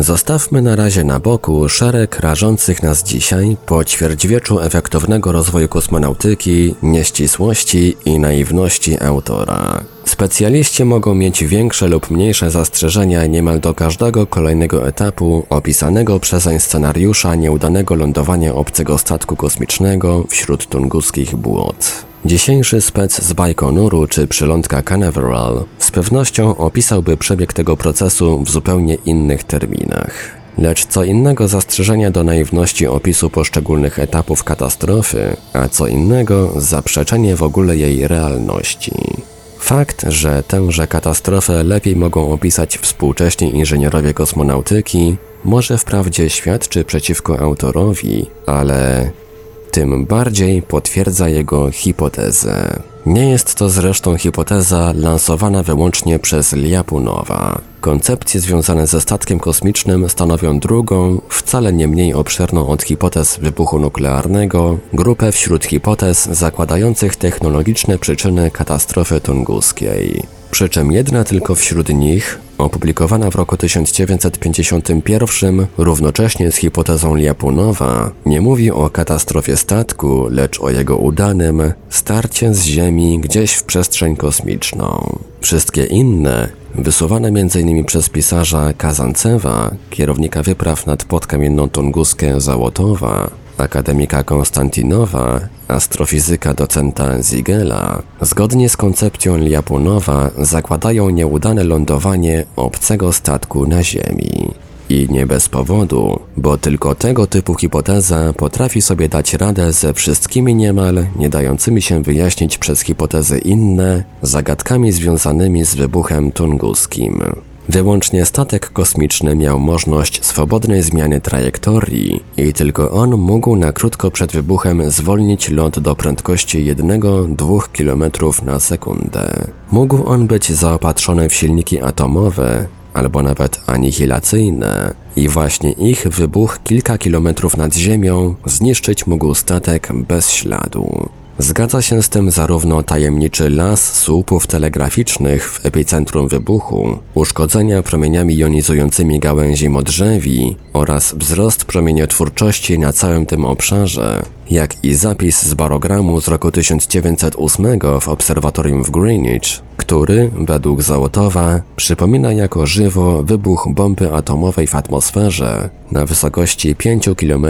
Zostawmy na razie na boku szereg rażących nas dzisiaj po ćwierćwieczu efektownego rozwoju kosmonautyki, nieścisłości i naiwności autora. Specjaliści mogą mieć większe lub mniejsze zastrzeżenia niemal do każdego kolejnego etapu opisanego przezeń scenariusza nieudanego lądowania obcego statku kosmicznego wśród tunguskich błot. Dzisiejszy spec z Bajkonuru czy przylądka Canaveral z pewnością opisałby przebieg tego procesu w zupełnie innych terminach. Lecz co innego zastrzeżenia do naiwności opisu poszczególnych etapów katastrofy, a co innego zaprzeczenie w ogóle jej realności. Fakt, że tęże katastrofę lepiej mogą opisać współcześni inżynierowie kosmonautyki, może wprawdzie świadczy przeciwko autorowi, ale tym bardziej potwierdza jego hipotezę. Nie jest to zresztą hipoteza lansowana wyłącznie przez Ljapunowa. Koncepcje związane ze statkiem kosmicznym stanowią drugą, wcale nie mniej obszerną od hipotez wybuchu nuklearnego, grupę wśród hipotez zakładających technologiczne przyczyny katastrofy tunguskiej. Przy czym jedna tylko wśród nich, opublikowana w roku 1951 równocześnie z hipotezą Ljapunowa, nie mówi o katastrofie statku, lecz o jego udanym starcie z Ziemi gdzieś w przestrzeń kosmiczną. Wszystkie inne, wysuwane m.in. przez pisarza Kazancewa, kierownika wypraw nad podkamienną Tunguskę Załotowa, akademika Konstantinowa, astrofizyka docenta Zigela, zgodnie z koncepcją Ljapunowa zakładają nieudane lądowanie obcego statku na Ziemi. I nie bez powodu, bo tylko tego typu hipoteza potrafi sobie dać radę ze wszystkimi niemal nie dającymi się wyjaśnić przez hipotezy inne zagadkami związanymi z wybuchem tunguskim. Wyłącznie statek kosmiczny miał możliwość swobodnej zmiany trajektorii i tylko on mógł na krótko przed wybuchem zwolnić lot do prędkości 1-2 km na sekundę. Mógł on być zaopatrzony w silniki atomowe, albo nawet anihilacyjne, i właśnie ich wybuch kilka kilometrów nad ziemią zniszczyć mógł statek bez śladu. Zgadza się z tym zarówno tajemniczy las słupów telegraficznych w epicentrum wybuchu, uszkodzenia promieniami jonizującymi gałęzi modrzewi oraz wzrost promieniotwórczości na całym tym obszarze, jak i zapis z barogramu z roku 1908 w obserwatorium w Greenwich, który, według Załotowa, przypomina jako żywo wybuch bomby atomowej w atmosferze na wysokości 5 km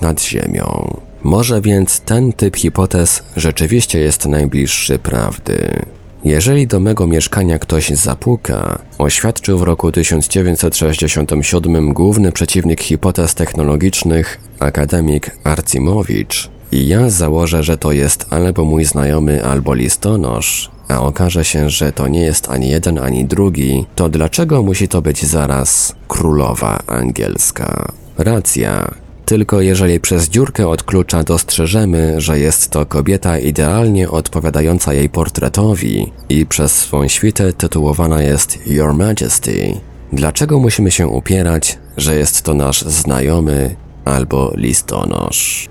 nad Ziemią. Może więc ten typ hipotez rzeczywiście jest najbliższy prawdy. Jeżeli do mego mieszkania ktoś zapuka, oświadczył w roku 1967 główny przeciwnik hipotez technologicznych, akademik Arcimowicz, i ja założę, że to jest albo mój znajomy, albo listonosz, a okaże się, że to nie jest ani jeden, ani drugi, to dlaczego musi to być zaraz królowa angielska? Racja, tylko jeżeli przez dziurkę od klucza dostrzeżemy, że jest to kobieta idealnie odpowiadająca jej portretowi i przez swą świtę tytułowana jest Your Majesty, dlaczego musimy się upierać, że jest to nasz znajomy albo listonosz?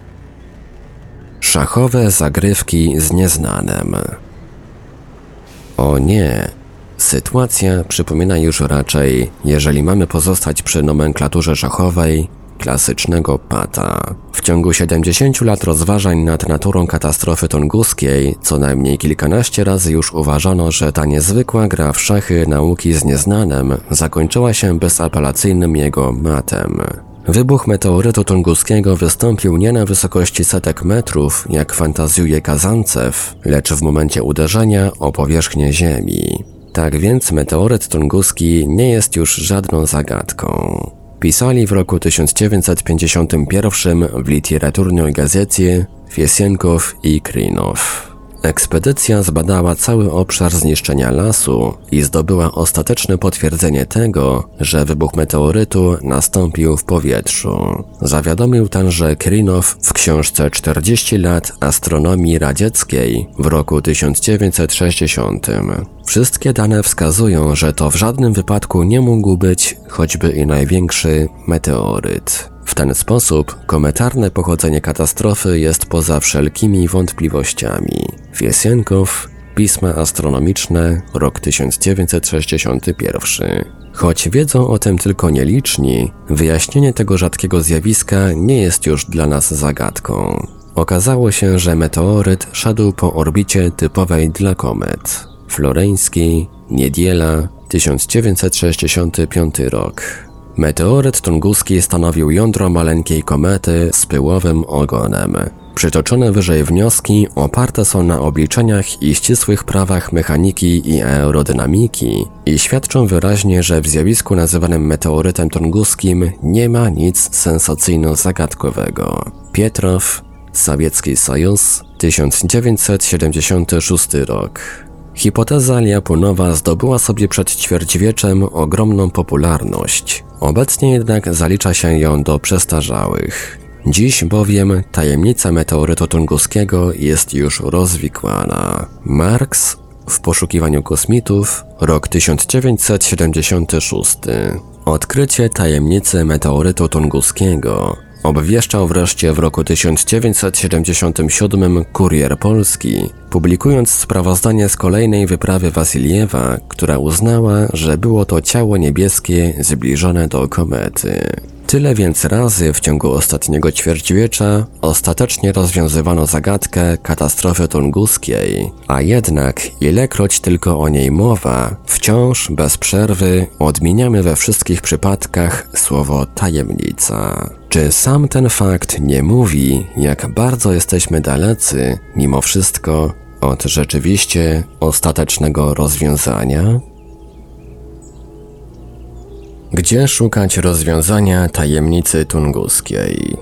Szachowe zagrywki z nieznanym. O nie, sytuacja przypomina już raczej, jeżeli mamy pozostać przy nomenklaturze szachowej, klasycznego pata. W ciągu 70 lat rozważań nad naturą katastrofy tunguskiej co najmniej kilkanaście razy już uważano, że ta niezwykła gra w szachy nauki z nieznanym zakończyła się bezapelacyjnym jego matem. Wybuch meteorytu tunguskiego wystąpił nie na wysokości setek metrów, jak fantazjuje Kazancew, lecz w momencie uderzenia o powierzchnię Ziemi. Tak więc meteoryt tunguski nie jest już żadną zagadką. Pisali w roku 1951 w literaturnej gazecie Fiesienkow i Krinow. Ekspedycja zbadała cały obszar zniszczenia lasu i zdobyła ostateczne potwierdzenie tego, że wybuch meteorytu nastąpił w powietrzu. Zawiadomił tenże Krinow w książce 40 lat astronomii radzieckiej w roku 1960. Wszystkie dane wskazują, że to w żadnym wypadku nie mógł być choćby i największy meteoryt. W ten sposób kometarne pochodzenie katastrofy jest poza wszelkimi wątpliwościami. Fiesienkow, Pisma Astronomiczne, rok 1961. Choć wiedzą o tym tylko nieliczni, wyjaśnienie tego rzadkiego zjawiska nie jest już dla nas zagadką. Okazało się, że meteoryt szedł po orbicie typowej dla komet. Floreński, Niedziela, 1965 rok. Meteoryt tunguski stanowił jądro maleńkiej komety z pyłowym ogonem. Przytoczone wyżej wnioski oparte są na obliczeniach i ścisłych prawach mechaniki i aerodynamiki i świadczą wyraźnie, że w zjawisku nazywanym meteorytem tunguskim nie ma nic sensacyjno-zagadkowego. Pietrow, Sowiecki Sojus, 1976 rok. Hipoteza Ljapunowa zdobyła sobie przed ćwierćwieczem ogromną popularność. Obecnie jednak zalicza się ją do przestarzałych. Dziś bowiem tajemnica meteorytu tunguskiego jest już rozwikłana. Marx w poszukiwaniu kosmitów, rok 1976. Odkrycie tajemnicy meteorytu tunguskiego obwieszczał wreszcie w roku 1977 Kurier Polski, publikując sprawozdanie z kolejnej wyprawy Wasiliewa, która uznała, że było to ciało niebieskie zbliżone do komety. Tyle więc razy w ciągu ostatniego ćwierćwiecza ostatecznie rozwiązywano zagadkę katastrofy tunguskiej, a jednak ilekroć tylko o niej mowa, wciąż bez przerwy odmieniamy we wszystkich przypadkach słowo tajemnica. Czy sam ten fakt nie mówi, jak bardzo jesteśmy dalecy, mimo wszystko, od rzeczywiście ostatecznego rozwiązania? Gdzie szukać rozwiązania tajemnicy tunguskiej?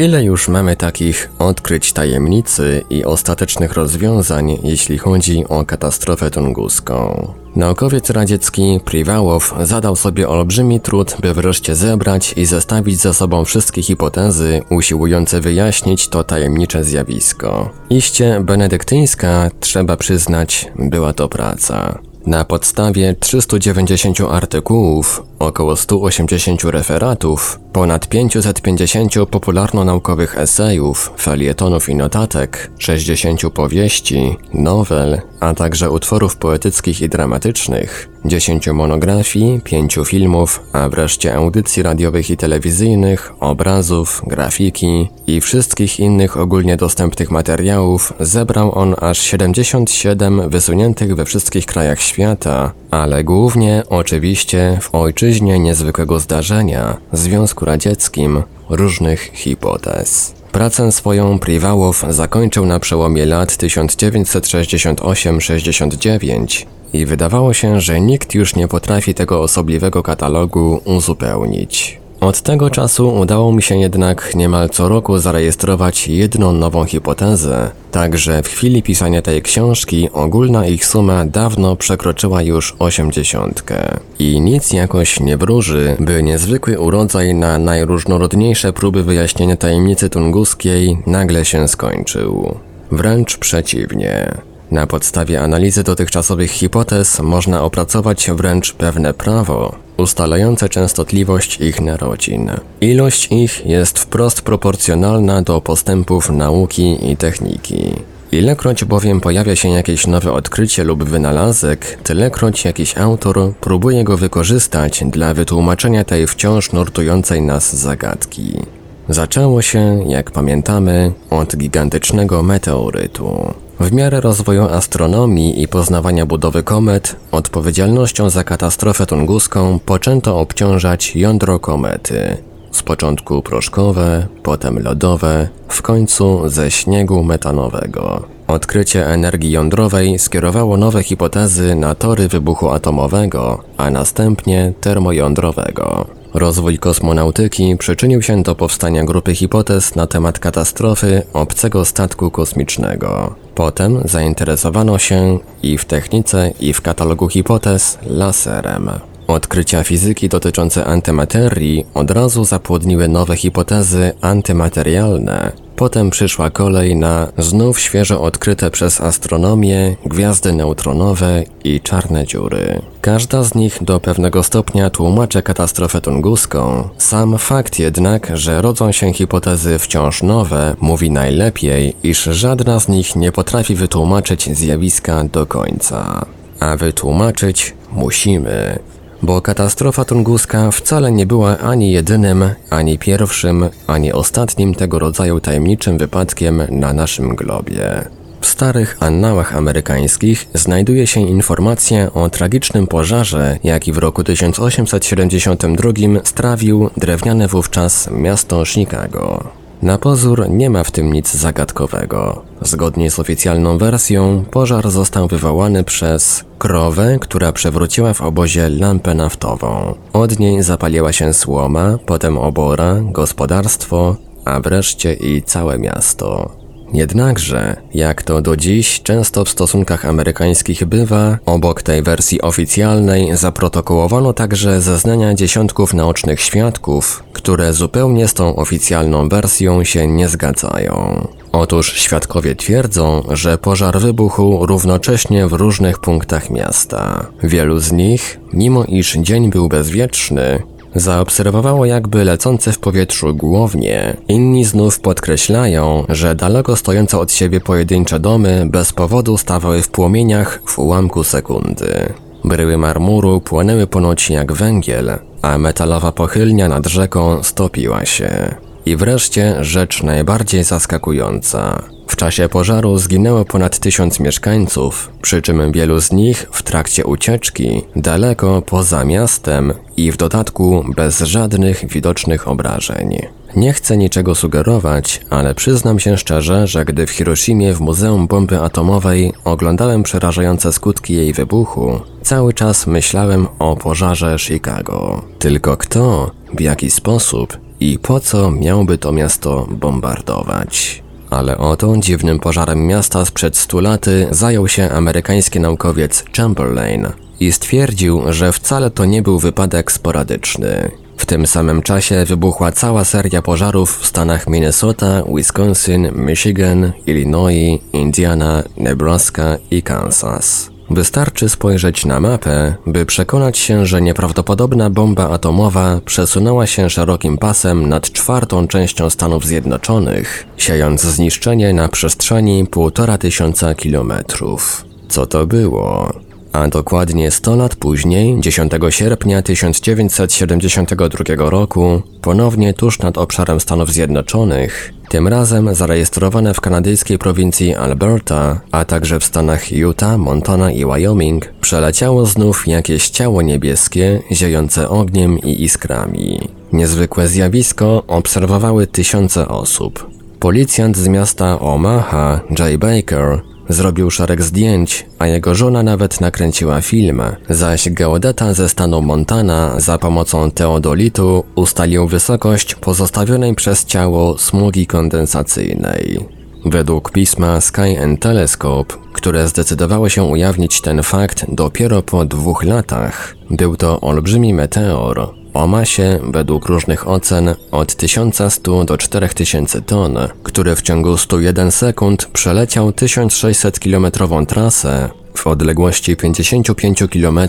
Ile już mamy takich odkryć tajemnicy i ostatecznych rozwiązań, jeśli chodzi o katastrofę tunguską? Naukowiec radziecki Priwałow zadał sobie olbrzymi trud, by wreszcie zebrać i zestawić ze sobą wszystkie hipotezy usiłujące wyjaśnić to tajemnicze zjawisko. Iście benedyktyńska, trzeba przyznać, była to praca. Na podstawie 390 artykułów, około 180 referatów, ponad 550 popularno-naukowych esejów, felietonów i notatek, 60 powieści, nowel, a także utworów poetyckich i dramatycznych, 10 monografii, 5 filmów, a wreszcie audycji radiowych i telewizyjnych, obrazów, grafiki i wszystkich innych ogólnie dostępnych materiałów zebrał on aż 77 wysuniętych we wszystkich krajach świata, ale głównie oczywiście w ojczyźnie niezwykłego zdarzenia, Związku Radzieckim, różnych hipotez. Pracę swoją Priwałow zakończył na przełomie lat 1968-69 i wydawało się, że nikt już nie potrafi tego osobliwego katalogu uzupełnić. Od tego czasu udało mi się jednak niemal co roku zarejestrować jedną nową hipotezę, także w chwili pisania tej książki ogólna ich suma dawno przekroczyła już osiemdziesiątkę. I nic jakoś nie wróży, by niezwykły urodzaj na najróżnorodniejsze próby wyjaśnienia tajemnicy tunguskiej nagle się skończył. Wręcz przeciwnie. Na podstawie analizy dotychczasowych hipotez można opracować wręcz pewne prawo, ustalające częstotliwość ich narodzin. Ilość ich jest wprost proporcjonalna do postępów nauki i techniki. Ilekroć bowiem pojawia się jakieś nowe odkrycie lub wynalazek, tylekroć jakiś autor próbuje go wykorzystać dla wytłumaczenia tej wciąż nurtującej nas zagadki. Zaczęło się, jak pamiętamy, od gigantycznego meteorytu. W miarę rozwoju astronomii i poznawania budowy komet, odpowiedzialnością za katastrofę tunguską poczęto obciążać jądro komety. Z początku proszkowe, potem lodowe, w końcu ze śniegu metanowego. Odkrycie energii jądrowej skierowało nowe hipotezy na tory wybuchu atomowego, a następnie termojądrowego. Rozwój kosmonautyki przyczynił się do powstania grupy hipotez na temat katastrofy obcego statku kosmicznego. Potem zainteresowano się i w technice, i w katalogu hipotez laserem. Odkrycia fizyki dotyczące antymaterii od razu zapłodniły nowe hipotezy antymaterialne. Potem przyszła kolej na znów świeżo odkryte przez astronomię gwiazdy neutronowe i czarne dziury. Każda z nich do pewnego stopnia tłumaczy katastrofę tunguską. Sam fakt jednak, że rodzą się hipotezy wciąż nowe, mówi najlepiej, iż żadna z nich nie potrafi wytłumaczyć zjawiska do końca. A wytłumaczyć musimy bo katastrofa tunguska wcale nie była ani jedynym, ani pierwszym, ani ostatnim tego rodzaju tajemniczym wypadkiem na naszym globie. W starych annałach amerykańskich znajduje się informacja o tragicznym pożarze, jaki w roku 1872 strawił drewniane wówczas miasto Chicago. Na pozór nie ma w tym nic zagadkowego. Zgodnie z oficjalną wersją, pożar został wywołany przez krowę, która przewróciła w obozie lampę naftową. Od niej zapaliła się słoma, potem obora, gospodarstwo, a wreszcie i całe miasto. Jednakże, jak to do dziś często w stosunkach amerykańskich bywa, obok tej wersji oficjalnej zaprotokołowano także zeznania dziesiątków naocznych świadków, które zupełnie z tą oficjalną wersją się nie zgadzają. Otóż świadkowie twierdzą, że pożar wybuchł równocześnie w różnych punktach miasta. Wielu z nich, mimo iż dzień był bezwietrzny, Zaobserwowało jakby lecące w powietrzu głownie. Inni znów podkreślają, że daleko stojące od siebie pojedyncze domy bez powodu stawały w płomieniach w ułamku sekundy. Bryły marmuru płonęły ponoć jak węgiel, a metalowa pochylnia nad rzeką stopiła się. I wreszcie rzecz najbardziej zaskakująca. W czasie pożaru zginęło ponad tysiąc mieszkańców, przy czym wielu z nich w trakcie ucieczki, daleko poza miastem i w dodatku bez żadnych widocznych obrażeń. Nie chcę niczego sugerować, ale przyznam się szczerze, że gdy w Hiroshimie w Muzeum Bomby Atomowej oglądałem przerażające skutki jej wybuchu, cały czas myślałem o pożarze Chicago. Tylko kto, w jaki sposób i po co miałby to miasto bombardować? Ale oto dziwnym pożarem miasta sprzed stu laty zajął się amerykański naukowiec Chamberlain i stwierdził, że wcale to nie był wypadek sporadyczny. W tym samym czasie wybuchła cała seria pożarów w stanach Minnesota, Wisconsin, Michigan, Illinois, Indiana, Nebraska i Kansas. Wystarczy spojrzeć na mapę, by przekonać się, że nieprawdopodobna bomba atomowa przesunęła się szerokim pasem nad czwartą częścią Stanów Zjednoczonych, siejąc zniszczenie na przestrzeni półtora tysiąca kilometrów. Co to było? A dokładnie 100 lat później, 10 sierpnia 1972 roku, ponownie tuż nad obszarem Stanów Zjednoczonych, tym razem zarejestrowane w kanadyjskiej prowincji Alberta, a także w stanach Utah, Montana i Wyoming, przeleciało znów jakieś ciało niebieskie, ziejące ogniem i iskrami. Niezwykłe zjawisko obserwowały tysiące osób. Policjant z miasta Omaha, Jay Baker, Zrobił szereg zdjęć, a jego żona nawet nakręciła film, zaś geodeta ze stanu Montana za pomocą teodolitu ustalił wysokość pozostawionej przez ciało smugi kondensacyjnej. Według pisma Sky and Telescope, które zdecydowało się ujawnić ten fakt dopiero po dwóch latach, był to olbrzymi meteor, o masie, według różnych ocen, od 1100 do 4000 ton, który w ciągu 101 sekund przeleciał 1600 km trasę w odległości 55 km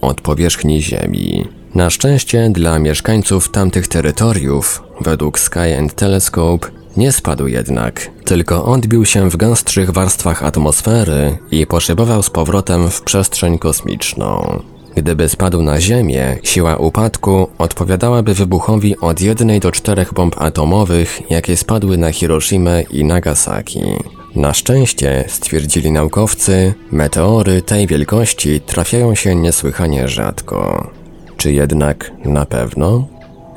od powierzchni Ziemi. Na szczęście dla mieszkańców tamtych terytoriów, według Sky and Telescope, nie spadł jednak, tylko odbił się w gęstszych warstwach atmosfery i poszybował z powrotem w przestrzeń kosmiczną. Gdyby spadł na Ziemię, siła upadku odpowiadałaby wybuchowi od jednej do czterech bomb atomowych, jakie spadły na Hiroshima i Nagasaki. Na szczęście, stwierdzili naukowcy, meteory tej wielkości trafiają się niesłychanie rzadko. Czy jednak na pewno?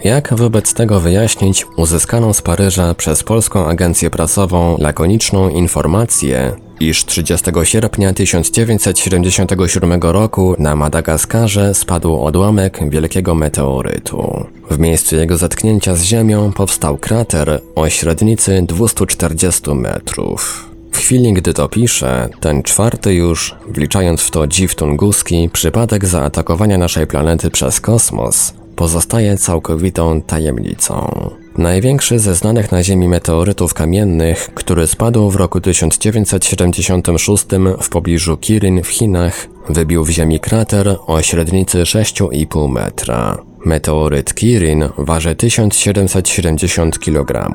Jak wobec tego wyjaśnić uzyskaną z Paryża przez polską agencję prasową lakoniczną informację, iż 30 sierpnia 1977 roku na Madagaskarze spadł odłamek wielkiego meteorytu. W miejscu jego zetknięcia z Ziemią powstał krater o średnicy 240 metrów. W chwili, gdy to piszę, ten czwarty już, wliczając w to dziw tunguski, przypadek zaatakowania naszej planety przez kosmos, pozostaje całkowitą tajemnicą. Największy ze znanych na Ziemi meteorytów kamiennych, który spadł w roku 1976 w pobliżu Kirin w Chinach, wybił w Ziemi krater o średnicy 6,5 metra. Meteoryt Kirin waży 1770 kg.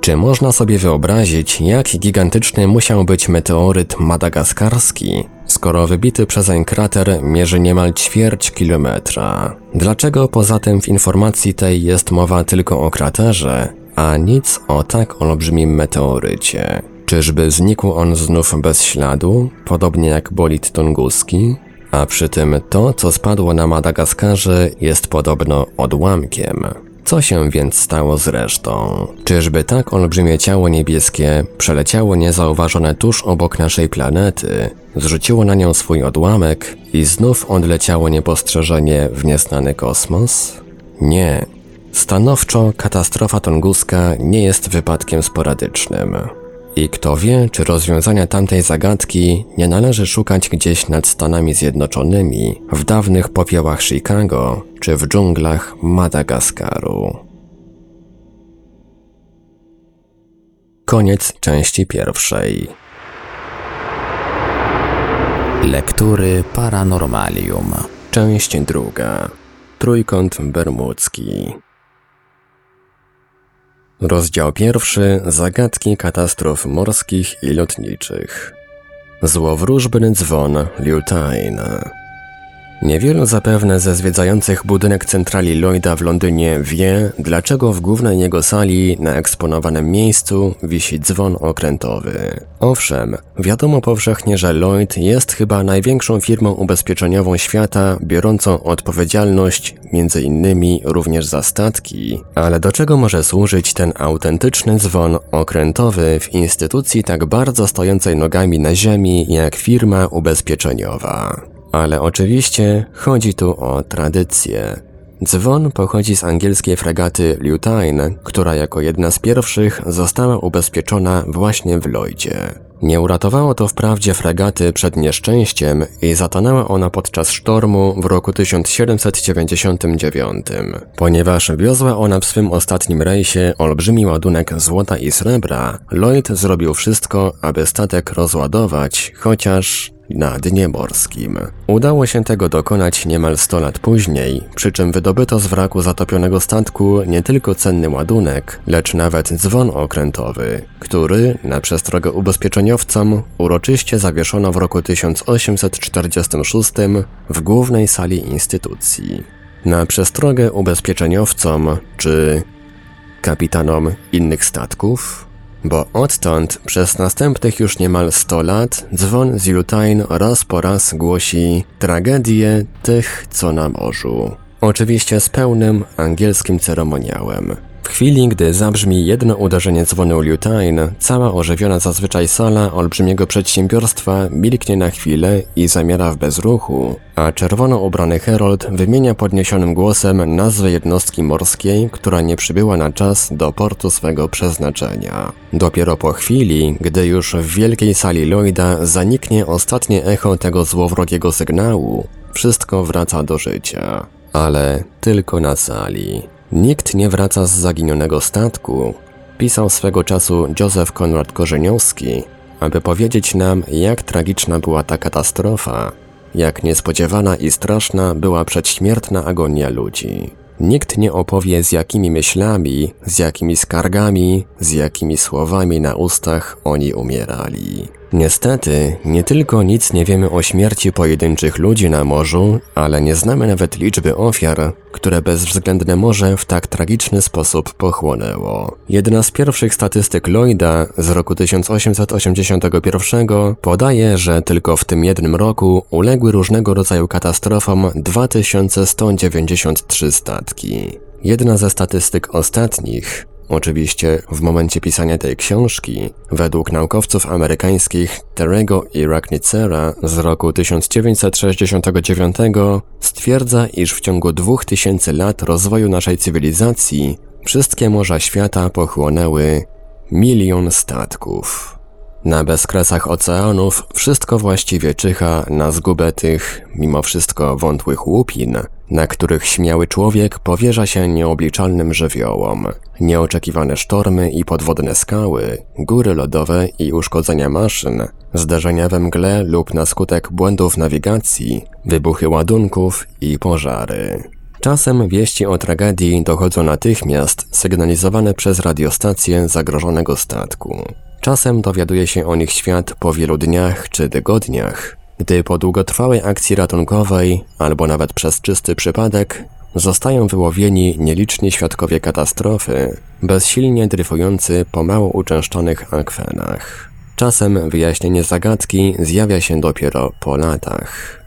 Czy można sobie wyobrazić, jak gigantyczny musiał być meteoryt madagaskarski, skoro wybity przezeń krater mierzy niemal ćwierć kilometra? Dlaczego poza tym w informacji tej jest mowa tylko o kraterze, a nic o tak olbrzymim meteorycie? Czyżby znikł on znów bez śladu, podobnie jak bolid tunguski? A przy tym to, co spadło na Madagaskarze, jest podobno odłamkiem. Co się więc stało z resztą? Czyżby tak olbrzymie ciało niebieskie przeleciało niezauważone tuż obok naszej planety, zrzuciło na nią swój odłamek i znów odleciało niepostrzeżenie w nieznany kosmos? Nie. Stanowczo katastrofa tunguska nie jest wypadkiem sporadycznym. I kto wie, czy rozwiązania tamtej zagadki nie należy szukać gdzieś nad Stanami Zjednoczonymi, w dawnych popiołach Chicago czy w dżunglach Madagaskaru. Koniec części pierwszej. Lektury Paranormalium. Część druga. Trójkąt Bermudzki. Rozdział pierwszy. Zagadki katastrof morskich i lotniczych. Złowróżbny dzwon Lutine. Niewielu zapewne ze zwiedzających budynek centrali Lloyda w Londynie wie, dlaczego w głównej jego sali na eksponowanym miejscu wisi dzwon okrętowy. Owszem, wiadomo powszechnie, że Lloyd jest chyba największą firmą ubezpieczeniową świata, biorącą odpowiedzialność między innymi również za statki, ale do czego może służyć ten autentyczny dzwon okrętowy w instytucji tak bardzo stojącej nogami na ziemi jak firma ubezpieczeniowa? Ale oczywiście chodzi tu o tradycję. Dzwon pochodzi z angielskiej fregaty Lutine, która jako jedna z pierwszych została ubezpieczona właśnie w Lloydzie. Nie uratowało to wprawdzie fregaty przed nieszczęściem i zatonęła ona podczas sztormu w roku 1799, ponieważ wiozła ona w swym ostatnim rejsie olbrzymi ładunek złota i srebra, Lloyd zrobił wszystko, aby statek rozładować, chociaż na dnie morskim. Udało się tego dokonać niemal 100 lat później, przy czym wydobyto z wraku zatopionego statku nie tylko cenny ładunek, lecz nawet dzwon okrętowy, który, na przestrogę uroczyście zawieszono w roku 1846 w głównej sali instytucji. Na przestrogę ubezpieczeniowcom, czy kapitanom innych statków, bo odtąd przez następnych już niemal 100 lat dzwon z Lutine raz po raz głosi tragedię tych, co na morzu. Oczywiście z pełnym angielskim ceremoniałem. W chwili, gdy zabrzmi jedno uderzenie dzwonu Lutine, cała ożywiona zazwyczaj sala olbrzymiego przedsiębiorstwa milknie na chwilę i zamiera w bezruchu, a czerwono ubrany Herold wymienia podniesionym głosem nazwę jednostki morskiej, która nie przybyła na czas do portu swego przeznaczenia. Dopiero po chwili, gdy już w wielkiej sali Lloyda zaniknie ostatnie echo tego złowrogiego sygnału, wszystko wraca do życia. Ale tylko na sali. Nikt nie wraca z zaginionego statku, pisał swego czasu Józef Konrad Korzeniowski, aby powiedzieć nam, jak tragiczna była ta katastrofa, jak niespodziewana i straszna była przedśmiertna agonia ludzi. Nikt nie opowie z jakimi myślami, z jakimi skargami, z jakimi słowami na ustach oni umierali. Niestety, nie tylko nic nie wiemy o śmierci pojedynczych ludzi na morzu, ale nie znamy nawet liczby ofiar, które bezwzględne morze w tak tragiczny sposób pochłonęło. Jedna z pierwszych statystyk Lloyda z roku 1881 podaje, że tylko w tym jednym roku uległy różnego rodzaju katastrofom 2193 statki. Jedna ze statystyk ostatnich Oczywiście w momencie pisania tej książki, według naukowców amerykańskich Terego i Racknitzera z roku 1969 stwierdza, iż w ciągu 2000 lat rozwoju naszej cywilizacji wszystkie morza świata pochłonęły milion statków. Na bezkresach oceanów wszystko właściwie czyha na zgubę tych, mimo wszystko wątłych łupin, na których śmiały człowiek powierza się nieobliczalnym żywiołom. Nieoczekiwane sztormy i podwodne skały, góry lodowe i uszkodzenia maszyn, zdarzenia we mgle lub na skutek błędów nawigacji, wybuchy ładunków i pożary. Czasem wieści o tragedii dochodzą natychmiast sygnalizowane przez radiostację zagrożonego statku. Czasem dowiaduje się o nich świat po wielu dniach czy tygodniach, gdy po długotrwałej akcji ratunkowej, albo nawet przez czysty przypadek, zostają wyłowieni nieliczni świadkowie katastrofy, bezsilnie dryfujący po mało uczęszczonych akwenach. Czasem wyjaśnienie zagadki zjawia się dopiero po latach.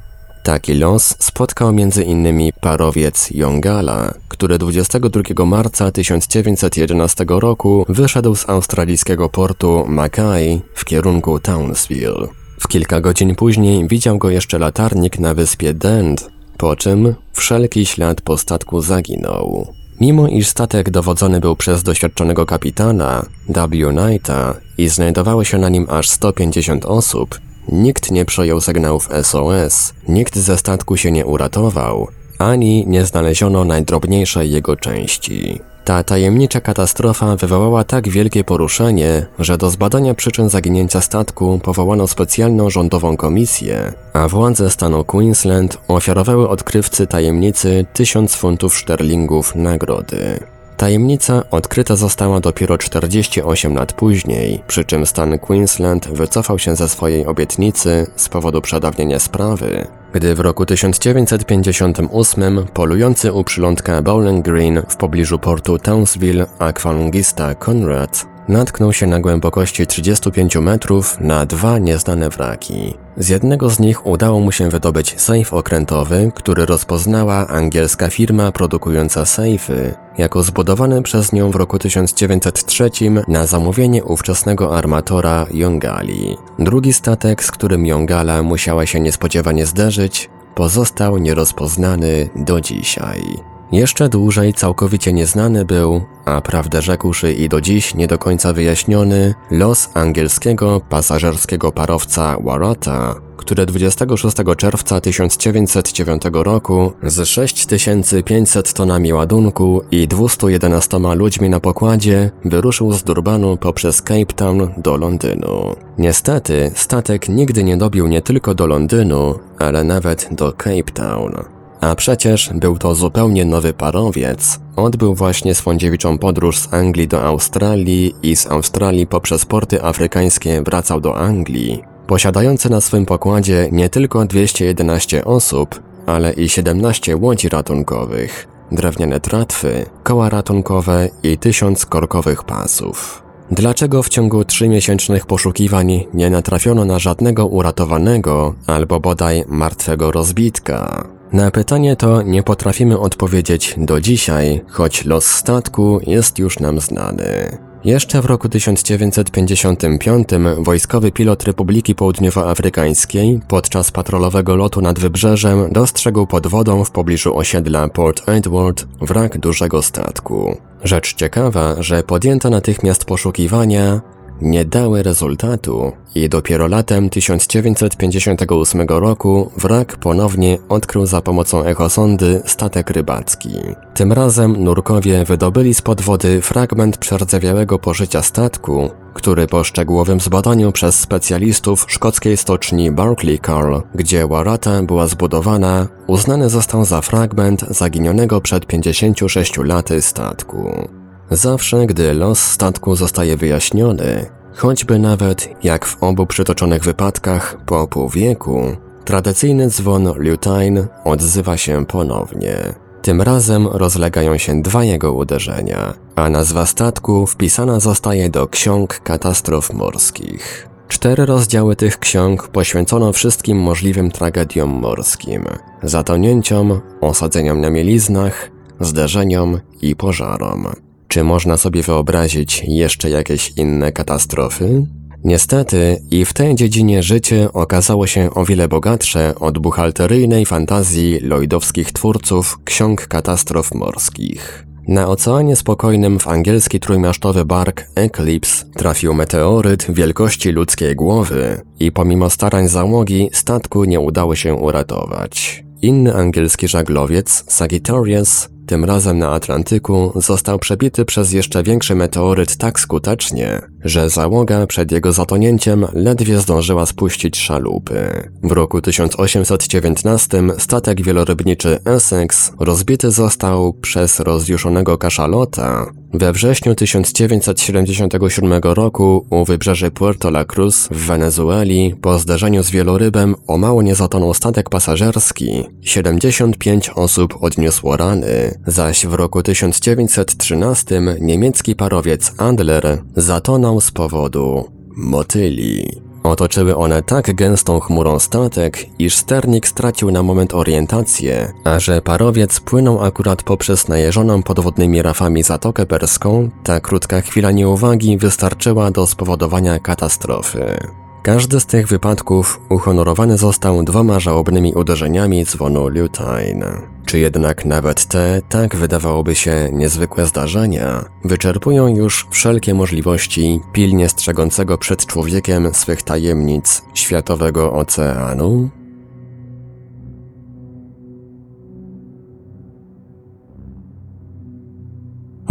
Taki los spotkał innymi parowiec Jongala, który 22 marca 1911 roku wyszedł z australijskiego portu Mackay w kierunku Townsville. W kilka godzin później widział go jeszcze latarnik na wyspie Dent, po czym wszelki ślad po statku zaginął. Mimo iż statek dowodzony był przez doświadczonego kapitana W. Knighta i znajdowało się na nim aż 150 osób, nikt nie przejął sygnałów SOS, nikt ze statku się nie uratował, ani nie znaleziono najdrobniejszej jego części. Ta tajemnicza katastrofa wywołała tak wielkie poruszenie, że do zbadania przyczyn zaginięcia statku powołano specjalną rządową komisję, a władze stanu Queensland ofiarowały odkrywcy tajemnicy 1000 funtów szterlingów nagrody. Tajemnica odkryta została dopiero 48 lat później, przy czym stan Queensland wycofał się ze swojej obietnicy z powodu przedawnienia sprawy, gdy w roku 1958 polujący u przylądka Bowling Green w pobliżu portu Townsville akwalungista Conrad natknął się na głębokości 35 metrów na dwa nieznane wraki. Z jednego z nich udało mu się wydobyć sejf okrętowy, który rozpoznała angielska firma produkująca sejfy, jako zbudowany przez nią w roku 1903 na zamówienie ówczesnego armatora Jongali. Drugi statek, z którym Jongala musiała się niespodziewanie zderzyć, pozostał nierozpoznany do dzisiaj. Jeszcze dłużej całkowicie nieznany był, a prawdę rzekłszy i do dziś nie do końca wyjaśniony, los angielskiego pasażerskiego parowca Warata, który 26 czerwca 1909 roku z 6500 tonami ładunku i 211 ludźmi na pokładzie wyruszył z Durbanu poprzez Cape Town do Londynu. Niestety, statek nigdy nie dobił nie tylko do Londynu, ale nawet do Cape Town. A przecież był to zupełnie nowy parowiec. Odbył właśnie swą dziewiczą podróż z Anglii do Australii i z Australii poprzez porty afrykańskie wracał do Anglii. Posiadający na swym pokładzie nie tylko 211 osób, ale i 17 łodzi ratunkowych, drewniane tratwy, koła ratunkowe i tysiąc korkowych pasów. Dlaczego w ciągu trzymiesięcznych poszukiwań nie natrafiono na żadnego uratowanego albo bodaj martwego rozbitka? Na pytanie to nie potrafimy odpowiedzieć do dzisiaj, choć los statku jest już nam znany. Jeszcze w roku 1955 wojskowy pilot Republiki Południowoafrykańskiej podczas patrolowego lotu nad wybrzeżem dostrzegł pod wodą w pobliżu osiedla Port Edward wrak dużego statku. Rzecz ciekawa, że podjęto natychmiast poszukiwania, nie dały rezultatu i dopiero latem 1958 roku wrak ponownie odkrył za pomocą echosondy statek rybacki. Tym razem nurkowie wydobyli spod wody fragment przerdzewiałego pożycia statku, który po szczegółowym zbadaniu przez specjalistów szkockiej stoczni Barclay Carl, gdzie Warata była zbudowana, uznany został za fragment zaginionego przed 56 laty statku. Zawsze, gdy los statku zostaje wyjaśniony, choćby nawet jak w obu przytoczonych wypadkach po pół wieku, tradycyjny dzwon Lutyne odzywa się ponownie. Tym razem rozlegają się dwa jego uderzenia, a nazwa statku wpisana zostaje do ksiąg katastrof morskich. Cztery rozdziały tych ksiąg poświęcono wszystkim możliwym tragediom morskim: zatonięciom, osadzeniom na mieliznach, zderzeniom i pożarom. Czy można sobie wyobrazić jeszcze jakieś inne katastrofy? Niestety, i w tej dziedzinie życie okazało się o wiele bogatsze od buchalteryjnej fantazji lloydowskich twórców ksiąg katastrof morskich. Na Oceanie Spokojnym w angielski trójmasztowy bark Eclipse trafił meteoryt wielkości ludzkiej głowy i pomimo starań załogi statku nie udało się uratować. Inny angielski żaglowiec, Sagittarius, tym razem na Atlantyku, został przebity przez jeszcze większy meteoryt tak skutecznie, że załoga przed jego zatonięciem ledwie zdążyła spuścić szalupy. W roku 1819 statek wielorybniczy Essex rozbity został przez rozjuszonego kaszalota. We wrześniu 1977 roku u wybrzeży Puerto La Cruz w Wenezueli po zderzeniu z wielorybem o mało nie zatonął statek pasażerski. 75 osób odniosło rany, zaś w roku 1913 niemiecki parowiec Adler zatonął z powodu motyli. Otoczyły one tak gęstą chmurą statek, iż sternik stracił na moment orientację, a że parowiec płynął akurat poprzez najeżoną podwodnymi rafami Zatokę Perską, ta krótka chwila nieuwagi wystarczyła do spowodowania katastrofy. Każdy z tych wypadków uhonorowany został dwoma żałobnymi uderzeniami dzwonu Lutine. Czy jednak nawet te, tak wydawałoby się, niezwykłe zdarzenia, wyczerpują już wszelkie możliwości pilnie strzegącego przed człowiekiem swych tajemnic światowego oceanu?